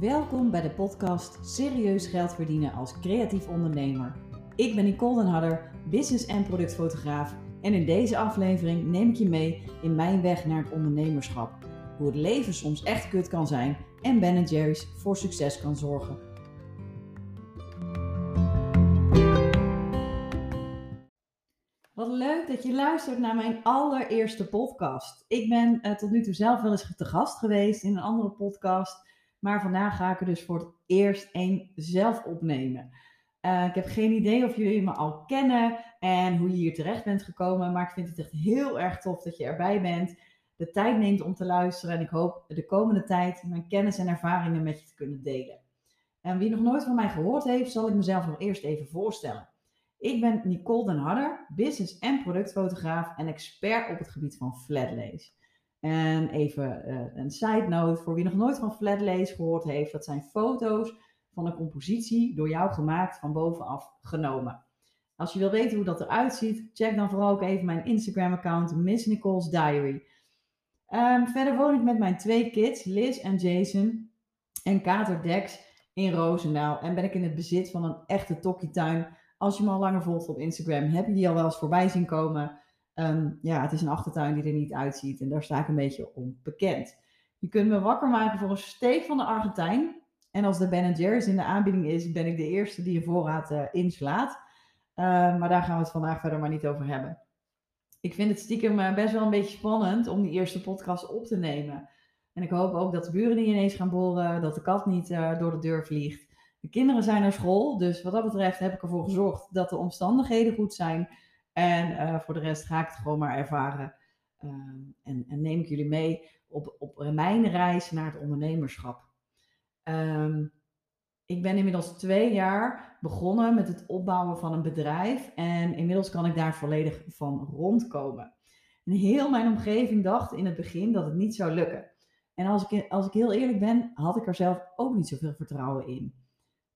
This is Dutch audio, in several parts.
Welkom bij de podcast Serieus geld verdienen als creatief ondernemer. Ik ben Nicole den Hadder, business- en productfotograaf en in deze aflevering neem ik je mee in mijn weg naar het ondernemerschap. Hoe het leven soms echt kut kan zijn en Ben Jerry's voor succes kan zorgen. Wat leuk dat je luistert naar mijn allereerste podcast. Ik ben uh, tot nu toe zelf wel eens te gast geweest in een andere podcast. Maar vandaag ga ik er dus voor het eerst één zelf opnemen. Uh, ik heb geen idee of jullie me al kennen en hoe je hier terecht bent gekomen. Maar ik vind het echt heel erg tof dat je erbij bent. De tijd neemt om te luisteren. En ik hoop de komende tijd mijn kennis en ervaringen met je te kunnen delen. En wie nog nooit van mij gehoord heeft, zal ik mezelf nog eerst even voorstellen. Ik ben Nicole den Harder, business- en productfotograaf en expert op het gebied van flatlace. En even uh, een side note voor wie nog nooit van flatlace gehoord heeft. Dat zijn foto's van een compositie door jou gemaakt van bovenaf genomen. Als je wil weten hoe dat eruit ziet, check dan vooral ook even mijn Instagram account Miss Nicole's Diary. Um, verder woon ik met mijn twee kids, Liz en Jason, en Kater Dex in Roosendaal. En ben ik in het bezit van een echte tokkietuin. Als je me al langer volgt op Instagram, heb je die al wel eens voorbij zien komen. Um, ja, het is een achtertuin die er niet uitziet en daar sta ik een beetje onbekend. Je kunt me wakker maken voor een steek van de Argentijn. En als de Ben Jerry's in de aanbieding is, ben ik de eerste die je voorraad uh, inslaat. Uh, maar daar gaan we het vandaag verder maar niet over hebben. Ik vind het stiekem uh, best wel een beetje spannend om die eerste podcast op te nemen. En ik hoop ook dat de buren niet ineens gaan boren, dat de kat niet uh, door de deur vliegt. De kinderen zijn naar school, dus wat dat betreft heb ik ervoor gezorgd dat de omstandigheden goed zijn. En uh, voor de rest ga ik het gewoon maar ervaren. Uh, en, en, neem ik jullie mee op, op mijn reis naar het ondernemerschap. Um, ik ben inmiddels twee jaar begonnen met het opbouwen van een bedrijf. En inmiddels kan ik daar volledig van rondkomen. En heel mijn omgeving dacht in het begin dat het niet zou lukken. En als ik, als ik heel eerlijk ben, had ik er zelf ook niet zoveel vertrouwen in.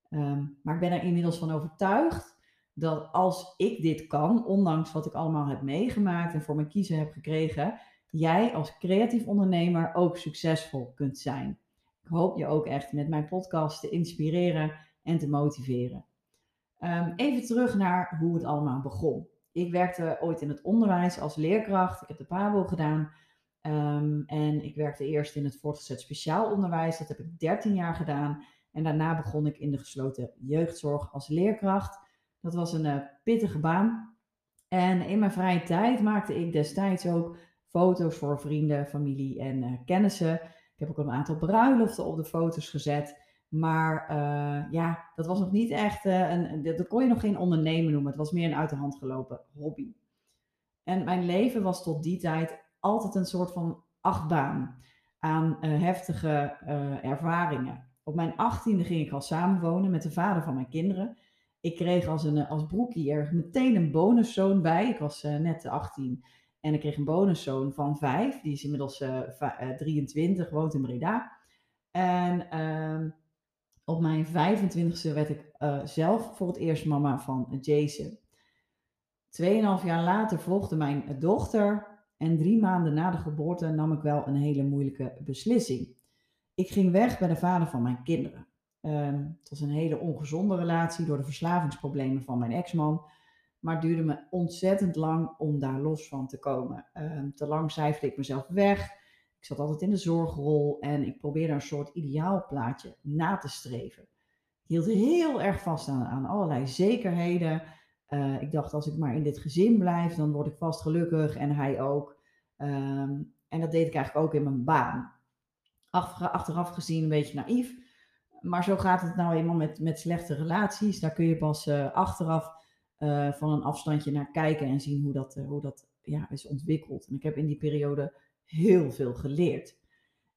Um, maar ik ben er inmiddels van overtuigd dat als ik dit kan, ondanks wat ik allemaal heb meegemaakt en voor mijn kiezen heb gekregen, jij als creatief ondernemer ook succesvol kunt zijn. Ik hoop je ook echt met mijn podcast te inspireren en te motiveren. Um, even terug naar hoe het allemaal begon. Ik werkte ooit in het onderwijs als leerkracht. Ik heb de PABO gedaan. Um, en ik werkte eerst in het voortgezet speciaal onderwijs. Dat heb ik 13 jaar gedaan. En daarna begon ik in de gesloten jeugdzorg als leerkracht. Dat was een uh, pittige baan. En in mijn vrije tijd maakte ik destijds ook foto's voor vrienden, familie en uh, kennissen. Ik heb ook een aantal bruiloften op de foto's gezet. Maar uh, ja, dat was nog niet echt, een, dat kon je nog geen ondernemen noemen. Het was meer een uit de hand gelopen hobby. En mijn leven was tot die tijd altijd een soort van achtbaan aan heftige ervaringen. Op mijn achttiende ging ik al samenwonen met de vader van mijn kinderen. Ik kreeg als, een, als broekie er meteen een bonuszoon bij. Ik was uh, net 18 en ik kreeg een bonuszoon van 5. Die is inmiddels uh, uh, 23, woont in Breda. En uh, op mijn 25ste werd ik eh, zelf voor het eerst mama van Jason. Tweeënhalf jaar later volgde mijn dochter. En drie maanden na de geboorte nam ik wel een hele moeilijke beslissing. Ik ging weg bij de vader van mijn kinderen. Um, het was een hele ongezonde relatie door de verslavingsproblemen van mijn ex-man. Maar het duurde me ontzettend lang om daar los van te komen. Um, te lang cijferde ik mezelf weg. Ik zat altijd in de zorgrol en ik probeerde een soort ideaalplaatje na te streven. Ik hield heel erg vast aan, allerlei zekerheden. Uh, ik dacht, als ik maar in dit gezin blijf, dan word ik vast gelukkig en hij ook. En dat deed ik eigenlijk ook in mijn baan. Achteraf gezien een beetje naïef. Maar zo gaat het nou eenmaal met, met slechte relaties. Daar kun je pas uh, achteraf uh, van een afstandje naar kijken en zien hoe dat, uh, hoe dat ja, is ontwikkeld. En ik heb in die periode heel veel geleerd.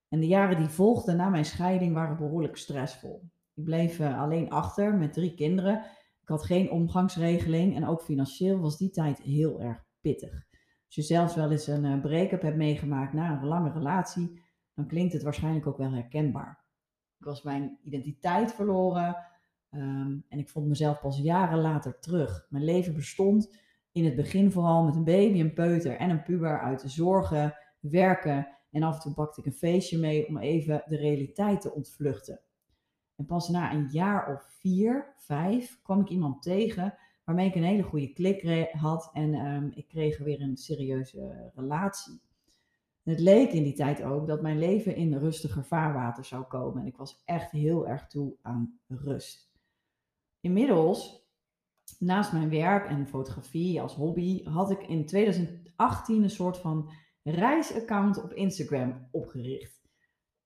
En de jaren die volgden na mijn scheiding waren behoorlijk stressvol. Ik bleef alleen achter met drie kinderen. Ik had geen omgangsregeling en ook financieel was die tijd heel erg pittig. Als je zelfs wel eens een break-up hebt meegemaakt na een lange relatie, dan klinkt het waarschijnlijk ook wel herkenbaar. Ik was mijn identiteit verloren um, en ik vond mezelf pas jaren later terug. Mijn leven bestond in het begin vooral met een baby, een peuter en een puber uit de zorgen, werken en af en toe pakte ik een feestje mee om even de realiteit te ontvluchten. En pas na een jaar of vier, vijf, kwam ik iemand tegen waarmee ik een hele goede klik had en ehm, ik kreeg weer een serieuze relatie. Het leek in die tijd ook dat mijn leven in rustiger vaarwater zou komen en ik was echt heel erg toe aan rust. Inmiddels, naast mijn werk en fotografie als hobby, had ik in 2018 een soort van reisaccount op Instagram opgericht.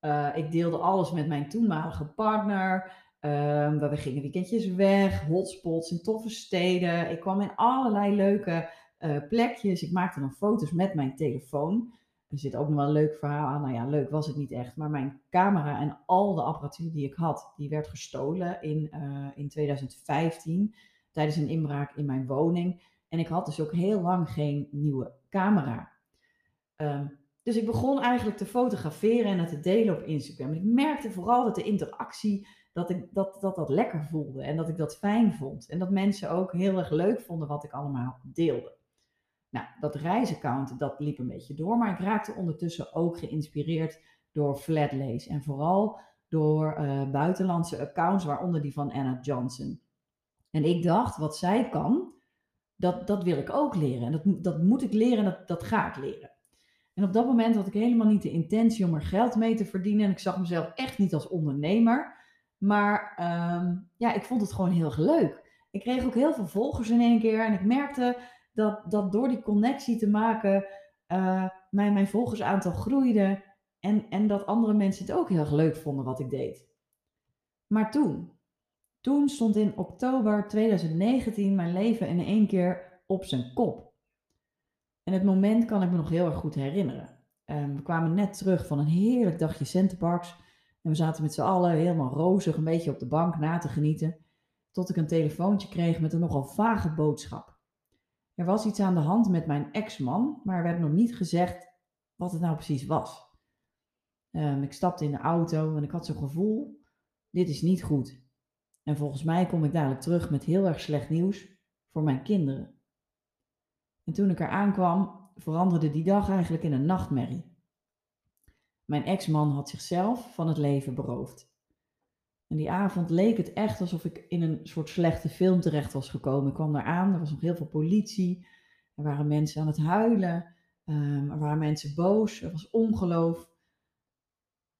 Uh, ik deelde alles met mijn toenmalige partner. Uh, we gingen weekendjes weg, hotspots in toffe steden. Ik kwam in allerlei leuke uh, plekjes. Ik maakte dan foto's met mijn telefoon. Er zit ook nog wel een leuk verhaal aan. Nou ja, leuk was het niet echt. Maar mijn camera en al de apparatuur die ik had, die werd gestolen in, uh, in 2015 tijdens een inbraak in mijn woning. En ik had dus ook heel lang geen nieuwe camera. Um, dus ik begon eigenlijk te fotograferen en het te delen op Instagram. En ik merkte vooral dat de interactie, dat, ik, dat, dat dat lekker voelde en dat ik dat fijn vond. En dat mensen ook heel erg leuk vonden wat ik allemaal deelde. Nou, dat reisaccount, dat liep een beetje door, maar ik raakte ondertussen ook geïnspireerd door Flatlace. En vooral door uh, buitenlandse accounts, waaronder die van Anna Johnson. En ik dacht, wat zij kan, dat, dat wil ik ook leren. En dat, dat moet ik leren en dat, dat ga ik leren. En op dat moment had ik helemaal niet de intentie om er geld mee te verdienen. En ik zag mezelf echt niet als ondernemer. Maar um, ja, ik vond het gewoon heel leuk. Ik kreeg ook heel veel volgers in één keer. En ik merkte dat, dat door die connectie te maken, uh, mijn, mijn volgersaantal groeide. En, en dat andere mensen het ook heel erg leuk vonden wat ik deed. Maar toen, toen stond in oktober 2019 mijn leven in één keer op zijn kop. En het moment kan ik me nog heel erg goed herinneren. Um, we kwamen net terug van een heerlijk dagje Centerparks. En we zaten met z'n allen helemaal rozig een beetje op de bank na te genieten. Tot ik een telefoontje kreeg met een nogal vage boodschap. Er was iets aan de hand met mijn ex-man, maar er werd nog niet gezegd wat het nou precies was. Um, ik stapte in de auto en ik had zo'n gevoel, dit is niet goed. En volgens mij kom ik dadelijk terug met heel erg slecht nieuws voor mijn kinderen. En toen ik er aankwam, veranderde die dag eigenlijk in een nachtmerrie. Mijn ex-man had zichzelf van het leven beroofd. En die avond leek het echt alsof ik in een soort slechte film terecht was gekomen. Ik kwam daar aan, er was nog heel veel politie. Er waren mensen aan het huilen. Um, er waren mensen boos. Er was ongeloof.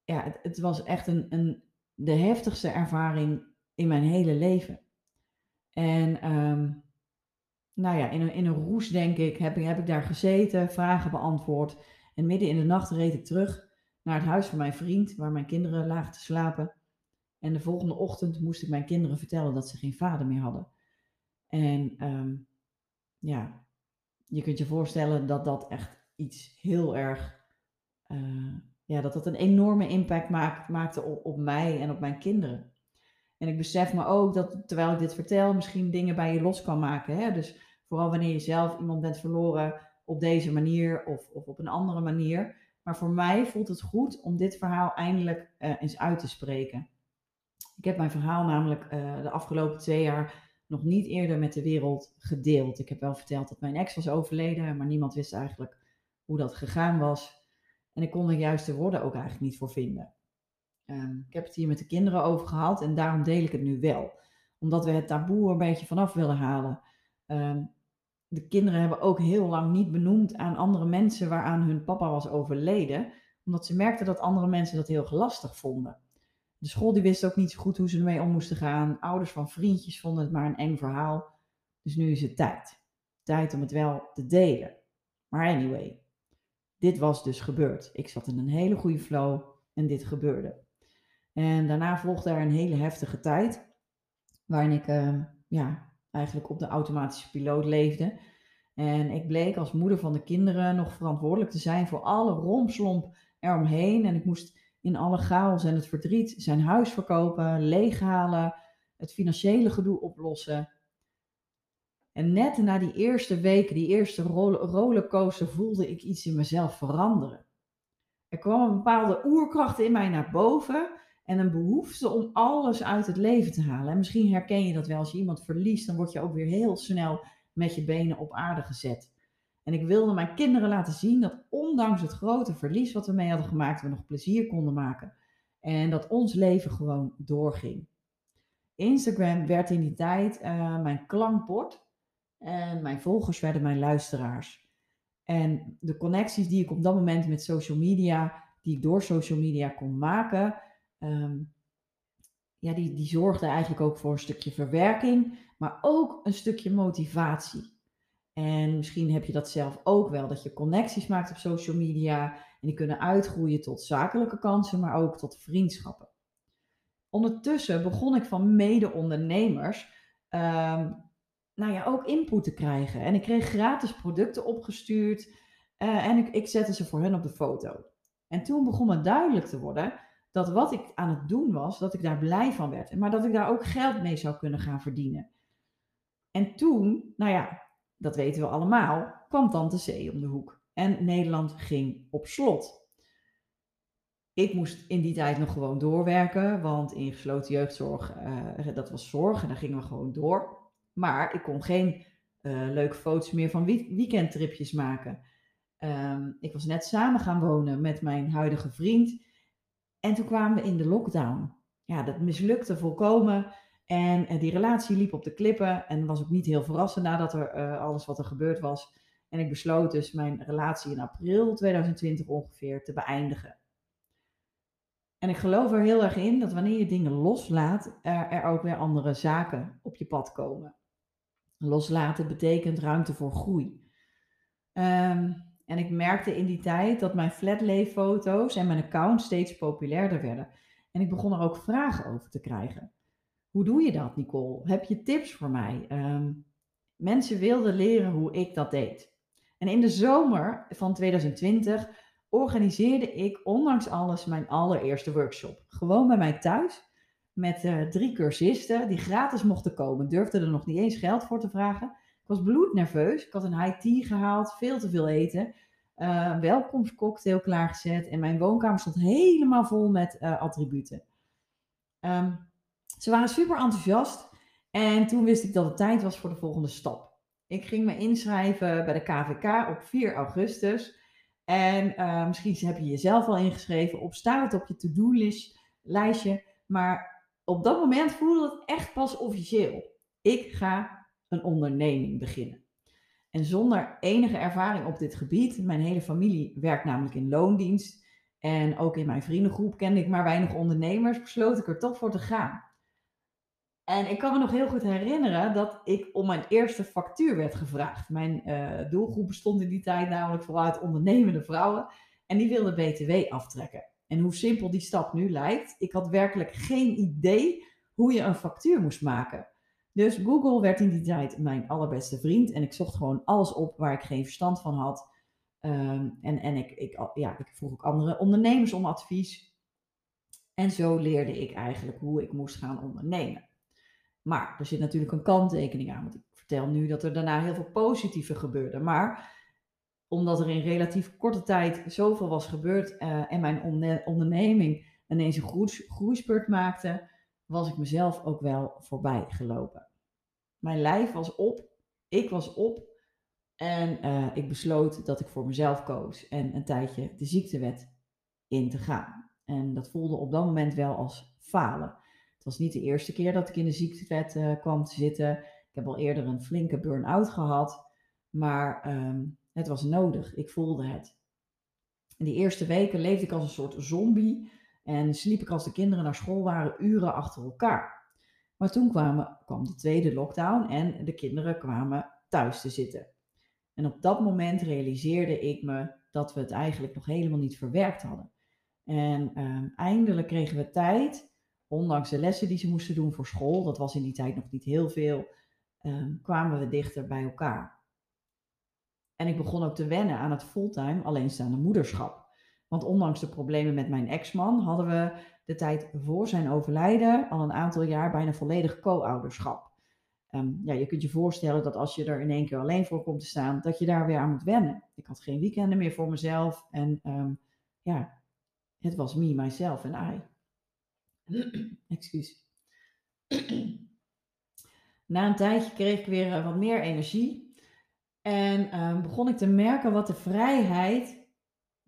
Ja, het, het was echt een, een, de heftigste ervaring in mijn hele leven. En um, nou ja, in een, in een roes denk ik, heb, ik, heb ik daar gezeten, vragen beantwoord. En midden in de nacht reed ik terug naar het huis van mijn vriend, waar mijn kinderen lagen te slapen. En de volgende ochtend moest ik mijn kinderen vertellen dat ze geen vader meer hadden. En um, ja, je kunt je voorstellen dat dat echt iets heel erg, uh, ja, dat dat een enorme impact maakt, maakte op, mij en op mijn kinderen. En ik besef me ook dat terwijl ik dit vertel, misschien dingen bij je los kan maken. Hè? Dus vooral wanneer je zelf iemand bent verloren op deze manier of, of op een andere manier. Maar voor mij voelt het goed om dit verhaal eindelijk uh, eens uit te spreken. Ik heb mijn verhaal namelijk uh, de afgelopen twee jaar nog niet eerder met de wereld gedeeld. Ik heb wel verteld dat mijn ex was overleden, maar niemand wist eigenlijk hoe dat gegaan was. En ik kon er juist de woorden ook eigenlijk niet voor vinden. Um, ik heb het hier met de kinderen over gehad en daarom deel ik het nu wel. Omdat we het taboe een beetje vanaf willen halen. Um, de kinderen hebben ook heel lang niet benoemd aan andere mensen waaraan hun papa was overleden. Omdat ze merkten dat andere mensen dat heel lastig vonden. De school die wist ook niet zo goed hoe ze ermee om moesten gaan. Ouders van vriendjes vonden het maar een eng verhaal. Dus nu is het tijd. Tijd om het wel te delen. Maar anyway, dit was dus gebeurd. Ik zat in een hele goede flow en dit gebeurde. En daarna volgde er een hele heftige tijd, waarin ik uh, ja, eigenlijk op de automatische piloot leefde. En ik bleek als moeder van de kinderen nog verantwoordelijk te zijn voor alle rompslomp eromheen. En ik moest in alle chaos en het verdriet zijn huis verkopen, leeghalen, het financiële gedoe oplossen. En net na die eerste weken, die eerste rollercoaster, voelde ik iets in mezelf veranderen. Er kwam een bepaalde oerkracht in mij naar boven en een behoefte om alles uit het leven te halen. En misschien herken je dat wel. Als je iemand verliest, dan word je ook weer heel snel met je benen op aarde gezet. En ik wilde mijn kinderen laten zien dat ondanks het grote verlies wat we mee hadden gemaakt, we nog plezier konden maken. En dat ons leven gewoon doorging. Instagram werd in die tijd uh, mijn klankbord. En mijn volgers werden mijn luisteraars. En de connecties die ik op dat moment met social media, die ik door social media kon maken, um, ja, die, die zorgden eigenlijk ook voor een stukje verwerking, maar ook een stukje motivatie. En misschien heb je dat zelf ook wel, dat je connecties maakt op social media en die kunnen uitgroeien tot zakelijke kansen, maar ook tot vriendschappen. Ondertussen begon ik van mede-ondernemers um, nou ja, ook input te krijgen. En ik kreeg gratis producten opgestuurd uh, en ik, ik zette ze voor hen op de foto. En toen begon het duidelijk te worden dat wat ik aan het doen was, dat ik daar blij van werd. Maar dat ik daar ook geld mee zou kunnen gaan verdienen. En toen, nou ja, dat weten we allemaal, kwam Tante C om de hoek. En Nederland ging op slot. Ik moest in die tijd nog gewoon doorwerken, want in gesloten jeugdzorg, uh, dat was zorg en daar gingen we gewoon door. Maar ik kon geen uh, leuke foto's meer van weekendtripjes maken. Um, ik was net samen gaan wonen met mijn huidige vriend. En toen kwamen we in de lockdown. Ja, dat mislukte volkomen. En uh, die relatie liep op de klippen. En was ook niet heel verrassend nadat er uh, alles wat er gebeurd was. En ik besloot dus mijn relatie in april 2020 ongeveer te beëindigen. En ik geloof er heel erg in dat wanneer je dingen loslaat, er, er ook weer andere zaken op je pad komen. Loslaten betekent ruimte voor groei. Um, en ik merkte in die tijd dat mijn flatleeffoto's en mijn account steeds populairder werden. En ik begon er ook vragen over te krijgen. Hoe doe je dat, Nicole? Heb je tips voor mij? Um, mensen wilden leren hoe ik dat deed. En in de zomer van 2020 organiseerde ik ondanks alles mijn allereerste workshop. Gewoon bij mij thuis met uh, drie cursisten die gratis mochten komen. Durfde er nog niet eens geld voor te vragen. Ik was bloednerveus. Ik had een high tea gehaald, veel te veel eten. Uh, welkomstcocktail klaargezet. En mijn woonkamer stond helemaal vol met uh, attributen. Um, ze waren super enthousiast. En toen wist ik dat het tijd was voor de volgende stap. Ik ging me inschrijven bij de KVK op 4 augustus. En uh, misschien heb je jezelf al ingeschreven. Op staat het op je to-do lijstje. Maar op dat moment voelde het echt pas officieel. Ik ga een onderneming beginnen. En zonder enige ervaring op dit gebied, mijn hele familie werkt namelijk in loondienst. En ook in mijn vriendengroep kende ik maar weinig ondernemers, besloot ik er toch voor te gaan. En ik kan me nog heel goed herinneren dat ik om mijn eerste factuur werd gevraagd. Mijn uh, doelgroep bestond in die tijd namelijk vooral uit ondernemende vrouwen. En die wilden BTW aftrekken. En hoe simpel die stap nu lijkt, ik had werkelijk geen idee hoe je een factuur moest maken. Dus Google werd in die tijd mijn allerbeste vriend en ik zocht gewoon alles op waar ik geen verstand van had. Um, en en ik, ik, ja, ik vroeg ook andere ondernemers om advies. En zo leerde ik eigenlijk hoe ik moest gaan ondernemen. Maar er zit natuurlijk een kanttekening aan, want ik vertel nu dat er daarna heel veel positieve gebeurde. Maar omdat er in relatief korte tijd zoveel was gebeurd uh, en mijn onderneming ineens een groeispurt maakte, was ik mezelf ook wel voorbij gelopen. Mijn lijf was op, ik was op en uh, ik besloot dat ik voor mezelf koos en een tijdje de ziektewet in te gaan. En dat voelde op dat moment wel als falen. Was niet de eerste keer dat ik in de ziektewet uh, kwam te zitten. Ik heb al eerder een flinke burn-out gehad, maar um, het was nodig. Ik voelde het. In die eerste weken leefde ik als een soort zombie en sliep ik als de kinderen naar school waren uren achter elkaar. Maar toen kwamen, kwam de tweede lockdown en de kinderen kwamen thuis te zitten. En op dat moment realiseerde ik me dat we het eigenlijk nog helemaal niet verwerkt hadden. En uh, eindelijk kregen we tijd, ondanks de lessen die ze moesten doen voor school, dat was in die tijd nog niet heel veel, uh, kwamen we dichter bij elkaar. En ik begon ook te wennen aan het fulltime alleenstaande moederschap. Want ondanks de problemen met mijn ex-man hadden we de tijd voor zijn overlijden al een aantal jaar bijna volledig co-ouderschap. Um, ja, je kunt je voorstellen dat als je er in één keer alleen voor komt te staan, dat je daar weer aan moet wennen. Ik had geen weekenden meer voor mezelf en um, ja, het was me, myself en I. Excuus. Na een tijdje kreeg ik weer wat meer energie en um, begon ik te merken wat de vrijheid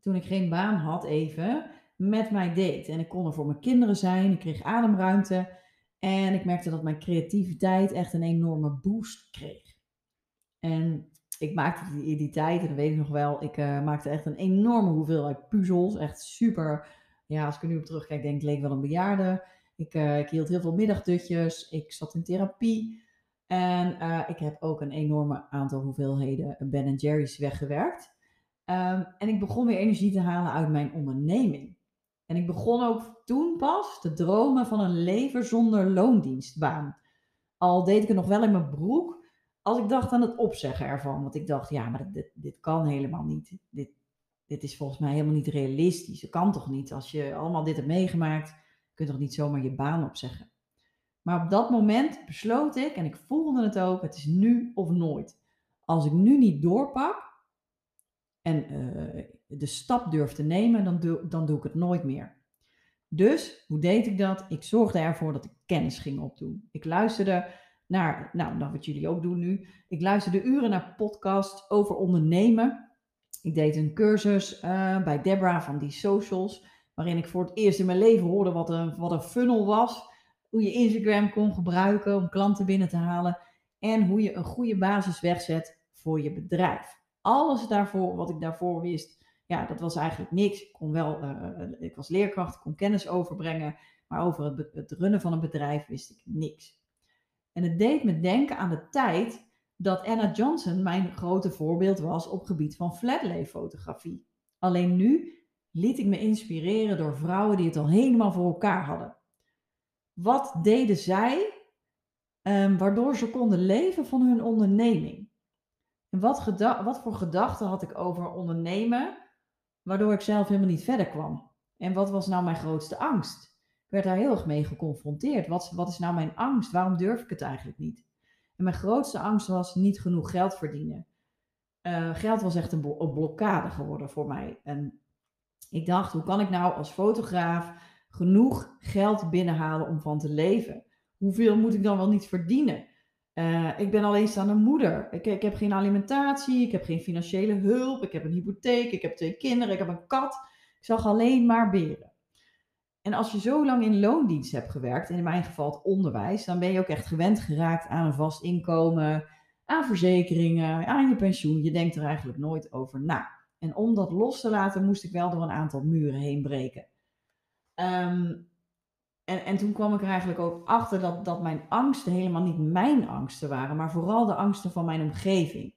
toen ik geen baan had even, met mij deed. En ik kon er voor mijn kinderen zijn, ik kreeg ademruimte. En ik merkte dat mijn creativiteit echt een enorme boost kreeg. En ik maakte die, die tijd, en dat weet ik nog wel, ik uh, maakte echt een enorme hoeveelheid puzzels. Echt super. Ja, als ik nu op terugkijk, denk ik, leek wel een bejaarde. Ik, uh, ik hield heel veel middagdutjes. Ik zat in therapie. En uh, ik heb ook een enorme aantal hoeveelheden Ben Jerry's weggewerkt. Um, en ik begon weer energie te halen uit mijn onderneming. En ik begon ook toen pas te dromen van een leven zonder loondienstbaan. Al deed ik het nog wel in mijn broek, als ik dacht aan het opzeggen ervan. Want ik dacht, ja, maar dit, dit kan helemaal niet. Dit, dit is volgens mij helemaal niet realistisch. Dat kan toch niet? Als je allemaal dit hebt meegemaakt, kun je toch niet zomaar je baan opzeggen. Maar op dat moment besloot ik, en ik voelde het ook, het is nu of nooit. Als ik nu niet doorpak en uh, de stap durf te nemen, dan doe, dan doe ik het nooit meer. Dus, hoe deed ik dat? Ik zorgde ervoor dat ik kennis ging opdoen. Ik luisterde naar, nou, nou wat jullie ook doen nu. Ik luisterde uren naar podcasts over ondernemen. Ik deed een cursus uh, bij Debra van die socials, waarin ik voor het eerst in mijn leven hoorde wat een, wat een funnel was. Hoe je Instagram kon gebruiken om klanten binnen te halen. En hoe je een goede basis wegzet voor je bedrijf. Alles daarvoor, wat ik daarvoor wist, ja, dat was eigenlijk niks. Ik kon wel, uh, ik was leerkracht, ik kon kennis overbrengen, maar over het, het runnen van een bedrijf wist ik niks. En het deed me denken aan de tijd dat Anna Johnson mijn grote voorbeeld was op gebied van flatlay fotografie. Alleen nu liet ik me inspireren door vrouwen die het al helemaal voor elkaar hadden. Wat deden zij um, waardoor ze konden leven van hun onderneming? En wat, wat voor gedachten had ik over ondernemen waardoor ik zelf helemaal niet verder kwam. En wat was nou mijn grootste angst? Ik werd daar heel erg mee geconfronteerd. Wat, wat is nou mijn angst? Waarom durf ik het eigenlijk niet? En mijn grootste angst was niet genoeg geld verdienen. Uh, geld was echt een, blokkade geworden voor mij. En ik dacht, hoe kan ik nou als fotograaf genoeg geld binnenhalen om van te leven? Hoeveel moet ik dan wel niet verdienen? Uh, ik ben alleenstaande moeder. Ik, ik, heb geen alimentatie, ik heb geen financiële hulp, ik heb een hypotheek, ik heb twee kinderen, ik heb een kat. Ik zag alleen maar beren. En als je zo lang in loondienst hebt gewerkt, in mijn geval het onderwijs, dan ben je ook echt gewend geraakt aan een vast inkomen, aan verzekeringen, aan je pensioen. Je denkt er eigenlijk nooit over na. En om dat los te laten, moest ik wel door een aantal muren heen breken. Um, en, en toen kwam ik er eigenlijk ook achter dat, dat mijn angsten helemaal niet mijn angsten waren, maar vooral de angsten van mijn omgeving.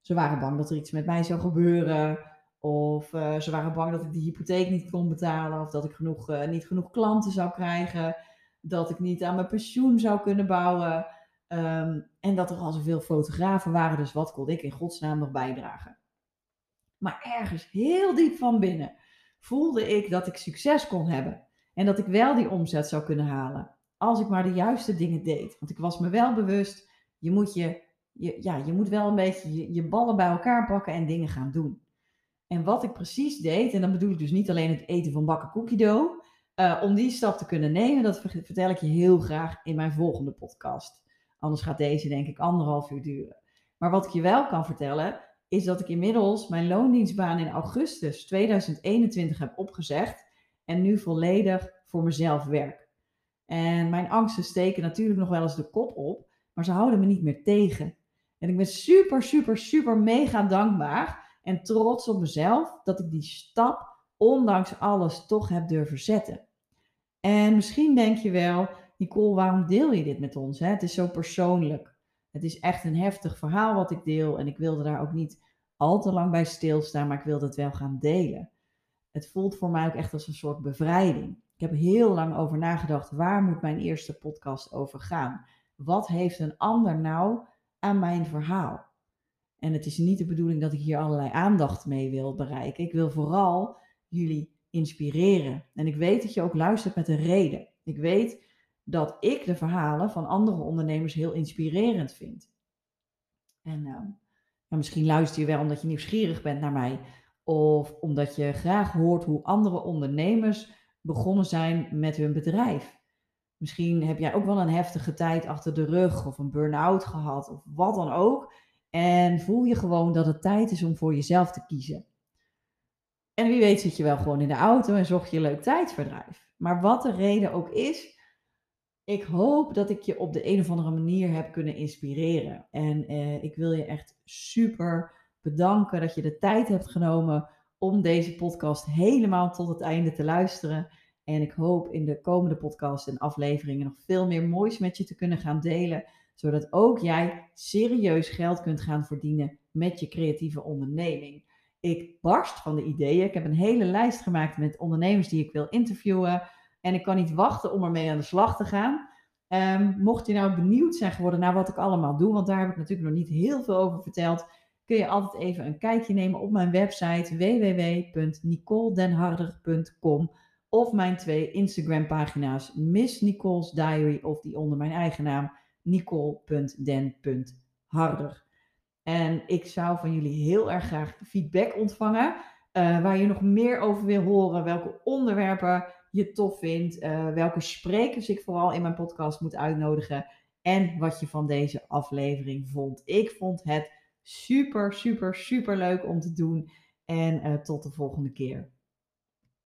Ze waren bang dat er iets met mij zou gebeuren, of uh, ze waren bang dat ik die hypotheek niet kon betalen, of dat ik genoeg, uh, niet genoeg klanten zou krijgen, dat ik niet aan mijn pensioen zou kunnen bouwen. Um, en dat er al zoveel fotografen waren, dus wat kon ik in godsnaam nog bijdragen? Maar ergens heel diep van binnen voelde ik dat ik succes kon hebben. En dat ik wel die omzet zou kunnen halen. Als ik maar de juiste dingen deed. Want ik was me wel bewust, je moet, je, je ja, je moet wel een beetje je, je ballen bij elkaar pakken en dingen gaan doen. En wat ik precies deed, en dan bedoel ik dus niet alleen het eten van bakken cookie dough. Uh, om die stap te kunnen nemen, dat vertel ik je heel graag in mijn volgende podcast. Anders gaat deze denk ik anderhalf uur duren. Maar wat ik je wel kan vertellen, is dat ik inmiddels mijn loondienstbaan in augustus 2021 heb opgezegd en nu volledig voor mezelf werk. En mijn angsten steken natuurlijk nog wel eens de kop op, maar ze houden me niet meer tegen. En ik ben super, super, super mega dankbaar en trots op mezelf dat ik die stap, ondanks alles, toch heb durven zetten. En misschien denk je wel, Nicole, waarom deel je dit met ons? Hè? Het is zo persoonlijk. Het is echt een heftig verhaal wat ik deel en ik wilde daar ook niet al te lang bij stilstaan, maar ik wilde het wel gaan delen het voelt voor mij ook echt als een soort bevrijding. Ik heb heel lang over nagedacht, waar moet mijn eerste podcast over gaan? Wat heeft een ander nou aan mijn verhaal? En het is niet de bedoeling dat ik hier allerlei aandacht mee wil bereiken. Ik wil vooral jullie inspireren. En ik weet dat je ook luistert met een reden. Ik weet dat ik de verhalen van andere ondernemers heel inspirerend vind. En uh, misschien luister je wel omdat je nieuwsgierig bent naar mij. Of omdat je graag hoort hoe andere ondernemers begonnen zijn met hun bedrijf. Misschien heb jij ook wel een heftige tijd achter de rug of een burn-out gehad of wat dan ook. En voel je gewoon dat het tijd is om voor jezelf te kiezen. En wie weet zit je wel gewoon in de auto en zocht je leuk tijdsverdrijf. Maar wat de reden ook is, ik hoop dat ik je op de een of andere manier heb kunnen inspireren. En eh, ik wil je echt super bedanken dat je de tijd hebt genomen om deze podcast helemaal tot het einde te luisteren. En ik hoop in de komende podcast en afleveringen nog veel meer moois met je te kunnen gaan delen. Zodat ook jij serieus geld kunt gaan verdienen met je creatieve onderneming. Ik barst van de ideeën. Ik heb een hele lijst gemaakt met ondernemers die ik wil interviewen. En ik kan niet wachten om ermee aan de slag te gaan. Um, mocht je nou benieuwd zijn geworden naar wat ik allemaal doe, want daar heb ik natuurlijk nog niet heel veel over verteld, kun je altijd even een kijkje nemen op mijn website www.nicoledenharder.com of mijn twee Instagram pagina's Miss Nicole's Diary of die onder mijn eigen naam nicole.den.harder. En ik zou van jullie heel erg graag feedback ontvangen. Uh, waar je nog meer over wil horen, welke onderwerpen je tof vindt, uh, welke sprekers ik vooral in mijn podcast moet uitnodigen en wat je van deze aflevering vond. Ik vond het super, super, super leuk om te doen en uh, tot de volgende keer.